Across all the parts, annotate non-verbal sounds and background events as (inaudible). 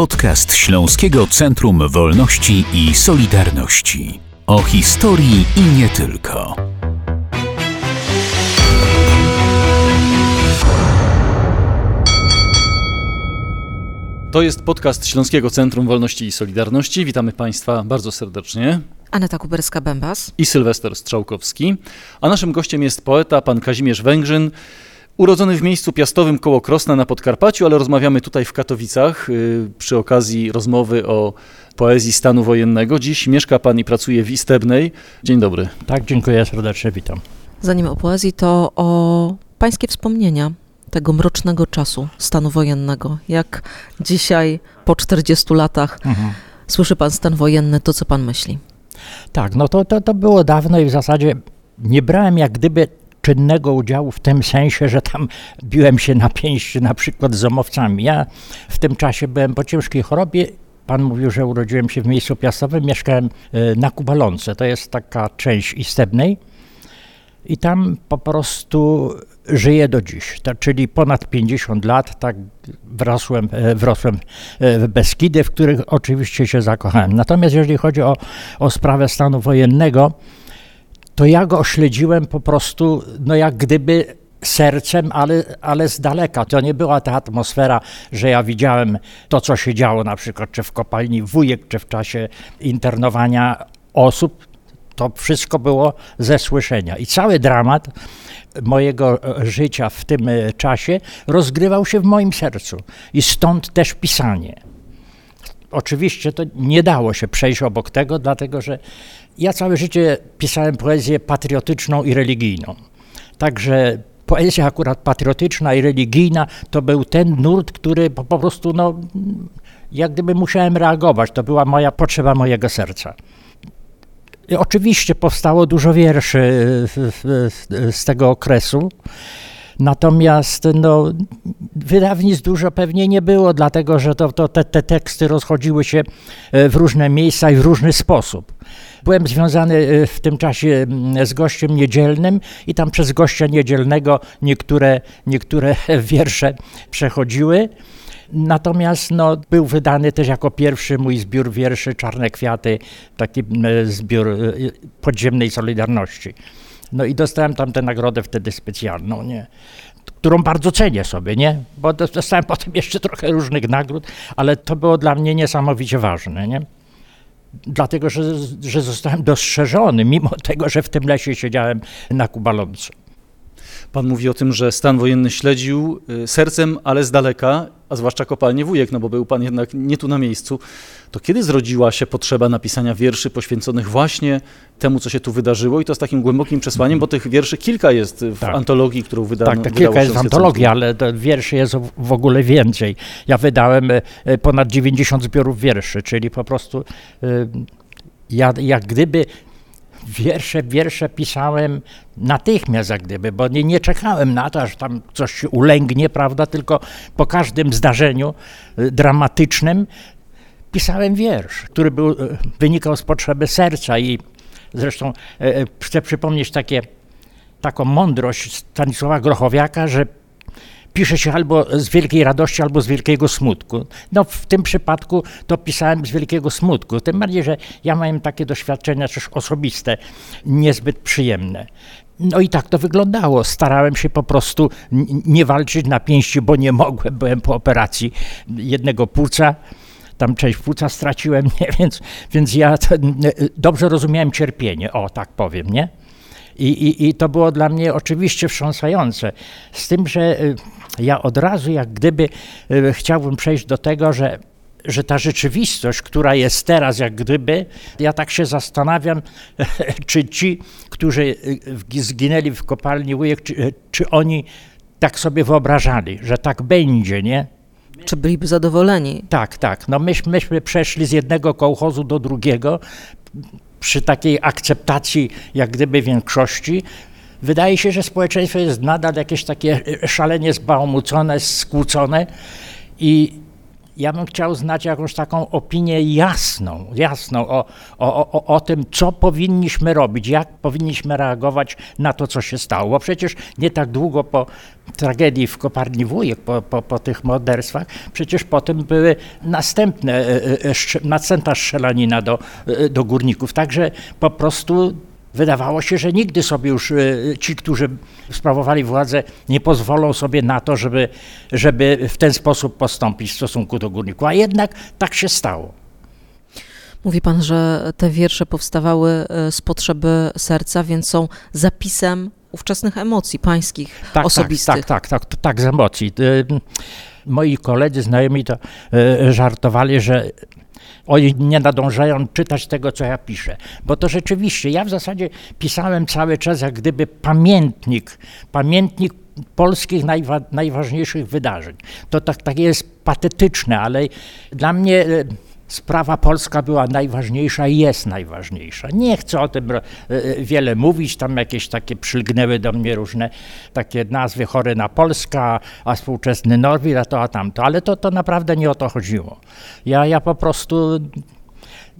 Podcast Śląskiego Centrum Wolności i Solidarności. O historii i nie tylko. To jest podcast Śląskiego Centrum Wolności i Solidarności. Witamy Państwa bardzo serdecznie. Aneta Kuberska-Bębas i Sylwester Strzałkowski. A naszym gościem jest poeta pan Kazimierz Węgrzyn, urodzony w miejscu piastowym koło Krosna na Podkarpaciu, ale rozmawiamy tutaj w Katowicach yy, przy okazji rozmowy o poezji stanu wojennego. Dziś mieszka pan i pracuje w Istebnej. Dzień dobry. Tak, dziękuję serdecznie, witam. Zanim o poezji, to o pańskie wspomnienia tego mrocznego czasu stanu wojennego. Jak dzisiaj, po 40 latach, mhm. słyszy pan stan wojenny, to co pan myśli? Tak, no to, to, to było dawno i w zasadzie nie brałem jak gdyby czynnego udziału w tym sensie, że tam biłem się na pięści na przykład z omowcami. Ja w tym czasie byłem po ciężkiej chorobie. Pan mówił, że urodziłem się w miejscu piastowym, mieszkałem e, na Kubalonce, to jest taka część Istebnej. I tam po prostu żyję do dziś, to, czyli ponad 50 lat, tak wrosłem, e, wrosłem e, w Beskidy, w których oczywiście się zakochałem. Natomiast jeżeli chodzi o, o sprawę stanu wojennego, to ja go śledziłem po prostu, no jak gdyby sercem, ale, ale z daleka. To nie była ta atmosfera, że ja widziałem to, co się działo na przykład czy w kopalni Wujek, czy w czasie internowania osób. To wszystko było ze słyszenia. I cały dramat mojego życia w tym e, czasie rozgrywał się w moim sercu. I stąd też pisanie. Oczywiście to nie dało się przejść obok tego, dlatego że ja całe życie pisałem poezję patriotyczną i religijną. Także poezja akurat patriotyczna i religijna to był ten nurt, który po, po prostu, no, jak gdyby musiałem reagować. To była moja potrzeba mojego serca. Oczywiście powstało dużo wierszy z tego okresu. Natomiast no, wydawnictw dużo pewnie nie było, dlatego że to, to te, te, teksty rozchodziły się e, w różne miejsca i w różny sposób. Byłem związany e, w tym czasie z gościem niedzielnym i tam przez gościa niedzielnego niektóre, niektóre (laughs) wiersze przechodziły. Natomiast no, był wydany też jako pierwszy mój zbiór wierszy Czarne Kwiaty, taki zbiór e, podziemnej Solidarności. No i dostałem tam tę nagrodę wtedy specjalną, nie? którą bardzo cenię sobie, nie? Bo dostałem potem jeszcze trochę różnych nagród, ale to było dla mnie niesamowicie ważne, nie? Dlatego, że, że zostałem dostrzeżony, mimo tego, że w tym lesie siedziałem na Kubalonce. Pan mówi o tym, że stan wojenny śledził y, sercem, ale z daleka, a zwłaszcza kopalnie Wujek, no bo był pan jednak nie tu na miejscu. To kiedy zrodziła się potrzeba napisania wierszy poświęconych właśnie temu, co się tu wydarzyło i to z takim głębokim przesłaniem, bo tych wierszy kilka jest w tak. antologii, którą wydano. Tak, kilka jest w antologii, ale wierszy jest w ogóle więcej. Ja wydałem e, ponad 90 zbiorów wierszy, czyli po prostu ja jak gdyby wiersze, wiersze pisałem natychmiast, jak gdyby, bo nie, nie czekałem na to, aż tam coś się ulęgnie, prawda, tylko po każdym zdarzeniu y, dramatycznym pisałem wiersz, który był, y, wynikał z potrzeby serca i zresztą y, chcę przypomnieć takie, taką mądrość Stanisława Grochowiaka, że pisze się albo z wielkiej radości, albo z wielkiego smutku. No w tym przypadku to pisałem z wielkiego smutku, tym bardziej, że ja miałem takie doświadczenia też osobiste, niezbyt przyjemne. No i tak to wyglądało. Starałem się po prostu nie walczyć na pięści, bo nie mogłem. Byłem po operacji jednego płuca tam część płuca straciłem, (laughs) nie? Więc, więc ja dobrze rozumiałem cierpienie, o tak powiem, nie? I, i, I to było dla mnie oczywiście wstrząsające. Z tym, że y, ja od razu jak gdyby y, chciałbym przejść do tego, że że ta rzeczywistość, która jest teraz, jak gdyby, ja tak się zastanawiam, (laughs) czy ci, którzy y, zginęli w kopalni Ujek, czy, czy oni tak sobie wyobrażali, że tak będzie, nie? Czy byliby zadowoleni? Tak, tak. No myśmy, myśmy przeszli z jednego kołchozu do drugiego przy takiej akceptacji jak gdyby większości, wydaje się, że społeczeństwo jest nadal jakieś takie szalenie zbałmucone, skłócone i ja bym chciał znać jakąś taką opinię jasną, jasną o, o, o, o tym, co powinniśmy robić, jak powinniśmy reagować na to, co się stało. Bo przecież nie tak długo po tragedii w Koparni Wujek, po, po, po tych morderstwach, przecież potem były następne, e, e, następna strzelanina do, e, do górników. Także po prostu Wydawało się, że nigdy sobie już ci, którzy sprawowali władzę, nie pozwolą sobie na to, żeby, żeby w ten sposób postąpić w stosunku do górników. A jednak tak się stało. Mówi pan, że te wiersze powstawały z potrzeby serca, więc są zapisem ówczesnych emocji pańskich, tak, osobistych. Tak, tak, tak, tak, tak, z emocji. Moi koledzy, znajomi to żartowali, że oni nie nadążają czytać tego, co ja piszę. Bo to rzeczywiście, ja w zasadzie pisałem cały czas jak gdyby pamiętnik, pamiętnik polskich najwa najważniejszych wydarzeń. To tak, tak jest patetyczne, ale dla mnie e, sprawa polska była najważniejsza i jest najważniejsza. Nie chcę o tym e, wiele mówić, tam jakieś takie przylgnęły do mnie różne takie nazwy chory na Polska, a współczesny Norwid, a to, a tamto, ale to, to naprawdę nie o to chodziło. Ja, ja po prostu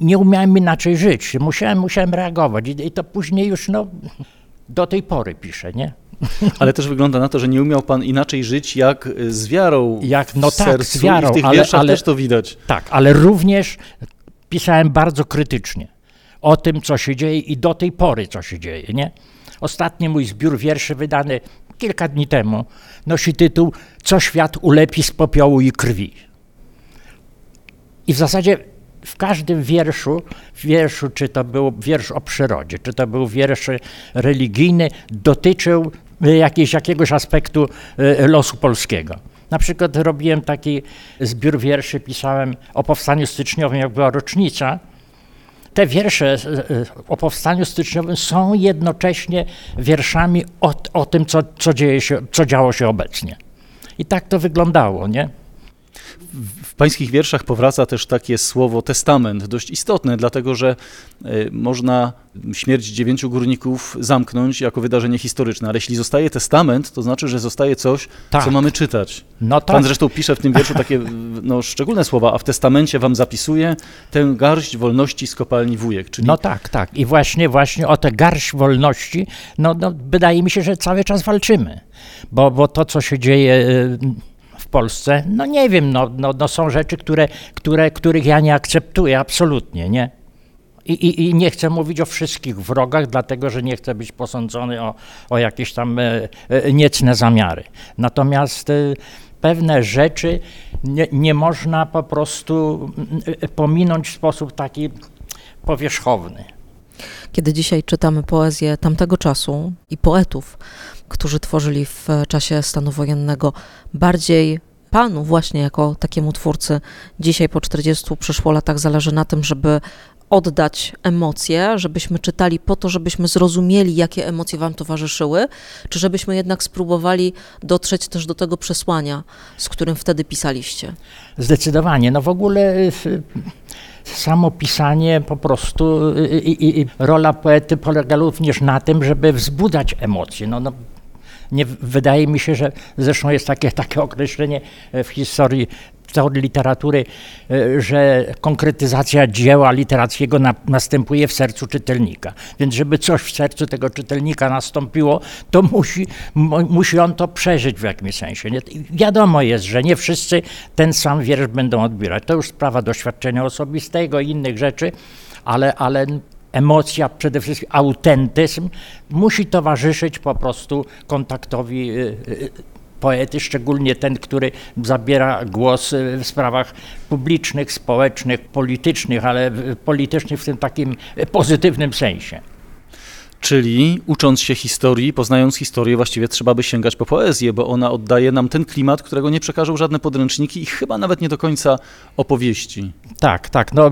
nie umiałem inaczej żyć, musiałem, musiałem reagować i, i to później już no, do tej pory piszę, nie? (laughs) Ale też wygląda na to, że nie umiał pan inaczej żyć jak z wiarą. Jak, no w tak, sercu z wiarą, i w tych ale, wierszach ale, też to widać. Tak, ale również pisałem bardzo krytycznie o tym, co się dzieje i do tej pory, co się dzieje, nie? Ostatni mój zbiór wierszy wydany kilka dni temu nosi tytuł Co świat ulepi z popiołu i krwi. I w zasadzie w każdym wierszu, wierszu, czy to był wiersz o przyrodzie, czy to był wiersz religijny, dotyczył jakiegoś, jakiegoś aspektu e, losu polskiego. Na przykład robiłem taki zbiór wierszy, pisałem o powstaniu styczniowym, jak była rocznica. Te wiersze e, e, o powstaniu styczniowym są jednocześnie wierszami o, o tym, co, co, dzieje się, co działo się obecnie. I tak to wyglądało, nie? W pańskich wierszach powraca też takie słowo testament, dość istotne, dlatego że y, można śmierć dziewięciu górników zamknąć jako wydarzenie historyczne, ale jeśli zostaje testament, to znaczy, że zostaje coś, tak. co mamy czytać. No tak. Pan zresztą pisze w tym wierszu takie (laughs) no, szczególne słowa, a w testamencie wam zapisuje tę garść wolności z kopalni Wujek. Czyli... No tak, tak. I właśnie, właśnie o tę garść wolności, no, no wydaje mi się, że cały czas walczymy, bo, bo to, co się dzieje y, Polsce, no nie wiem, no, no, no są rzeczy, które, które, których ja nie akceptuję absolutnie, nie? I, i, I, nie chcę mówić o wszystkich wrogach, dlatego że nie chcę być posądzony o, o jakieś tam e, e, niecne zamiary. Natomiast e, pewne rzeczy nie, nie można po prostu e, pominąć w sposób taki powierzchowny. Kiedy dzisiaj czytamy poezję tamtego czasu i poetów, którzy tworzyli w czasie stanu wojennego, bardziej panu właśnie jako takiemu twórcy dzisiaj po 40 przeszło latach zależy na tym, żeby oddać emocje, żebyśmy czytali po to, żebyśmy zrozumieli, jakie emocje wam towarzyszyły, czy żebyśmy jednak spróbowali dotrzeć też do tego przesłania, z którym wtedy pisaliście? Zdecydowanie. No w ogóle y, samo pisanie po prostu i, i, i rola poety polega również na tym, żeby wzbudzać emocje. No, no, nie, wydaje mi się, że zresztą jest takie, takie określenie w historii teorii literatury, e, że konkretyzacja dzieła literackiego na, następuje w sercu czytelnika. Więc żeby coś w sercu tego czytelnika nastąpiło, to musi, musi on to przeżyć w jakimś sensie. Nie? Wiadomo jest, że nie wszyscy ten sam wiersz będą odbierać. To już sprawa doświadczenia osobistego i innych rzeczy, ale, ale emocja, przede wszystkim autentyzm musi towarzyszyć po prostu kontaktowi y, y, poety, szczególnie ten, który zabiera głos w sprawach publicznych, społecznych, politycznych, ale politycznych w tym takim pozytywnym sensie. Czyli ucząc się historii, poznając historię, właściwie trzeba by sięgać po poezję, bo ona oddaje nam ten klimat, którego nie przekażą żadne podręczniki i chyba nawet nie do końca opowieści. Tak, tak. No,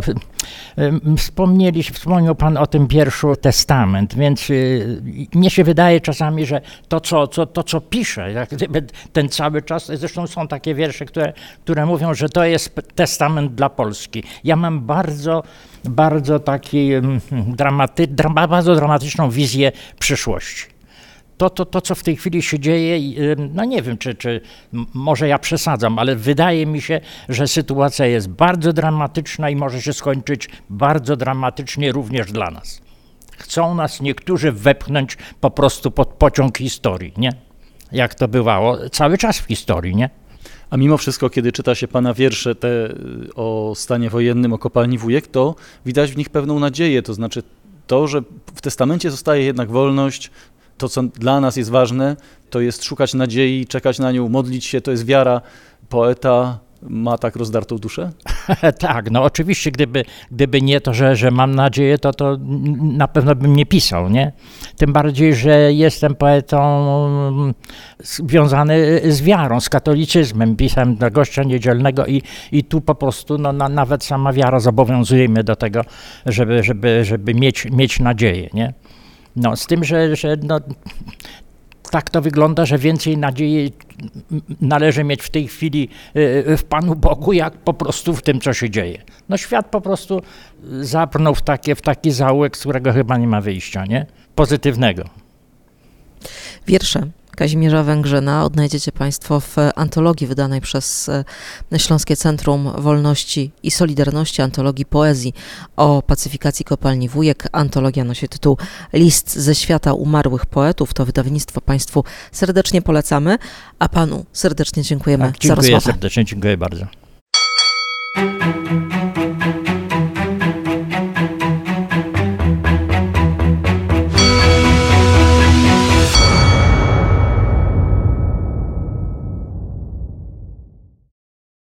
wspomnieli, wspomniał Pan o tym wierszu Testament, więc y, mnie się wydaje czasami, że to, co, co, to, co piszę, jak gdyby ten cały czas, zresztą są takie wiersze, które, które mówią, że to jest testament dla Polski. Ja mam bardzo, bardzo taki dramaty, drama, bardzo dramatyczną wizję przyszłości. To, to, to co w tej chwili się dzieje, no nie wiem, czy, czy może ja przesadzam, ale wydaje mi się, że sytuacja jest bardzo dramatyczna i może się skończyć bardzo dramatycznie również dla nas. Chcą nas niektórzy wepchnąć po prostu pod pociąg historii, nie? Jak to bywało cały czas w historii, nie? A mimo wszystko, kiedy czyta się pana wiersze te y, o stanie wojennym, o kopalni Wujek, to widać w nich pewną nadzieję. To znaczy to, że w testamencie zostaje jednak wolność. To, co dla nas jest ważne, to jest szukać nadziei, czekać na nią, modlić się, to jest wiara. Poeta ma tak rozdartą duszę? (laughs) tak, no oczywiście, gdyby, gdyby nie to, że, że mam nadzieję, to, to na pewno bym nie pisał, nie? Tym bardziej, że jestem poetą mm, związany z wiarą, z katolicyzmem. Pisałem dla gościa niedzielnego i, i tu po prostu no, na, nawet sama wiara zobowiązuje mnie do tego, żeby, żeby, żeby mieć, mieć nadzieję, nie? No, z tym, że, że no, tak to wygląda, że więcej nadziei należy mieć w tej chwili y, w Panu Bogu, jak po prostu w tym, co się dzieje. No świat po prostu zaprnął w, takie, w taki zaułek, z którego chyba nie ma wyjścia, nie? Pozytywnego. Wiersze Kazimierza Węgrzyna odnajdziecie Państwo w antologii wydanej przez e, Śląskie Centrum Wolności i Solidarności, antologii poezji o pacyfikacji kopalni Wujek. Antologia nosi tytuł List ze świata umarłych poetów. To wydawnictwo Państwu serdecznie polecamy, a Panu serdecznie dziękujemy Tak, za dziękuję rozmowę. serdecznie, dziękuję bardzo.